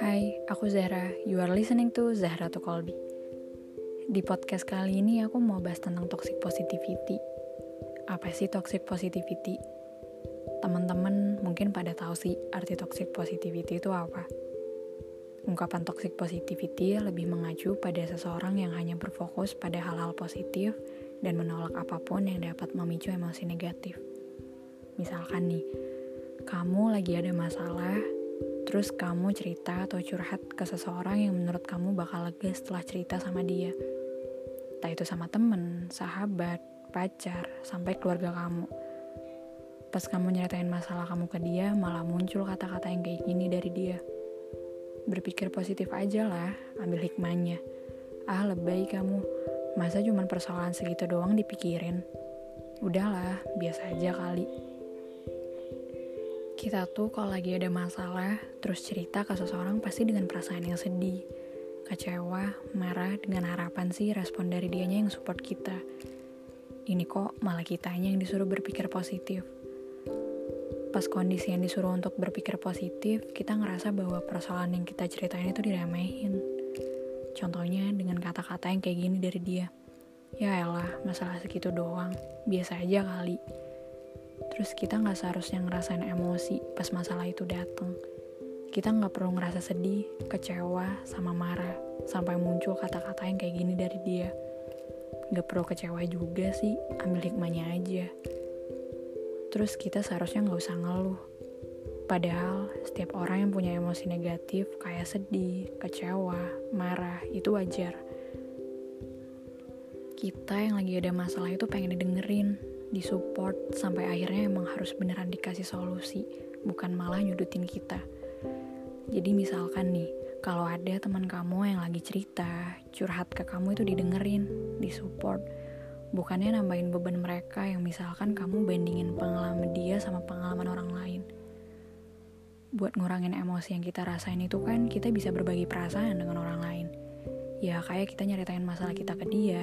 Hai, aku Zahra. You are listening to Zahra to Colby. Di podcast kali ini aku mau bahas tentang toxic positivity. Apa sih toxic positivity? Teman-teman mungkin pada tahu sih arti toxic positivity itu apa. Ungkapan toxic positivity lebih mengacu pada seseorang yang hanya berfokus pada hal-hal positif dan menolak apa pun yang dapat memicu emosi negatif. Misalkan nih, kamu lagi ada masalah, Terus kamu cerita atau curhat ke seseorang yang menurut kamu bakal lega setelah cerita sama dia. Entah itu sama temen, sahabat, pacar, sampai keluarga kamu. Pas kamu nyeritain masalah kamu ke dia, malah muncul kata-kata yang kayak gini dari dia. Berpikir positif aja lah, ambil hikmahnya. Ah, lebay kamu. Masa cuma persoalan segitu doang dipikirin? Udahlah, biasa aja kali. Kita tuh kalau lagi ada masalah, terus cerita ke seseorang pasti dengan perasaan yang sedih, kecewa, marah dengan harapan sih respon dari dianya yang support kita. Ini kok malah kitanya yang disuruh berpikir positif. Pas kondisi yang disuruh untuk berpikir positif, kita ngerasa bahwa persoalan yang kita ceritain itu diremehin. Contohnya dengan kata-kata yang kayak gini dari dia. Ya elah, masalah segitu doang. Biasa aja kali. Terus kita nggak seharusnya ngerasain emosi pas masalah itu datang. Kita nggak perlu ngerasa sedih, kecewa, sama marah sampai muncul kata-kata yang kayak gini dari dia. Gak perlu kecewa juga sih, ambil hikmahnya aja. Terus kita seharusnya nggak usah ngeluh. Padahal setiap orang yang punya emosi negatif kayak sedih, kecewa, marah, itu wajar. Kita yang lagi ada masalah itu pengen didengerin, disupport sampai akhirnya emang harus beneran dikasih solusi, bukan malah nyudutin kita. Jadi misalkan nih, kalau ada teman kamu yang lagi cerita, curhat ke kamu itu didengerin, disupport, bukannya nambahin beban mereka yang misalkan kamu bandingin pengalaman dia sama pengalaman orang lain. Buat ngurangin emosi yang kita rasain itu kan kita bisa berbagi perasaan dengan orang lain. Ya kayak kita nyeritain masalah kita ke dia,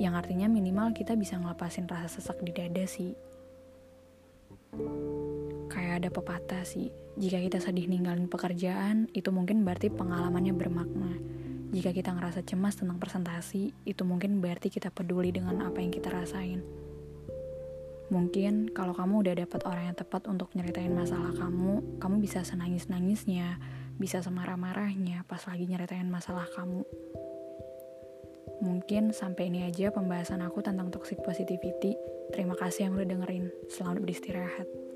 yang artinya minimal kita bisa ngelepasin rasa sesak di dada sih. Kayak ada pepatah sih, jika kita sedih ninggalin pekerjaan, itu mungkin berarti pengalamannya bermakna. Jika kita ngerasa cemas tentang presentasi, itu mungkin berarti kita peduli dengan apa yang kita rasain. Mungkin kalau kamu udah dapat orang yang tepat untuk nyeritain masalah kamu, kamu bisa senangis-nangisnya, bisa semarah-marahnya pas lagi nyeritain masalah kamu. Mungkin sampai ini aja pembahasan aku tentang toxic positivity. Terima kasih yang udah dengerin. Selamat beristirahat.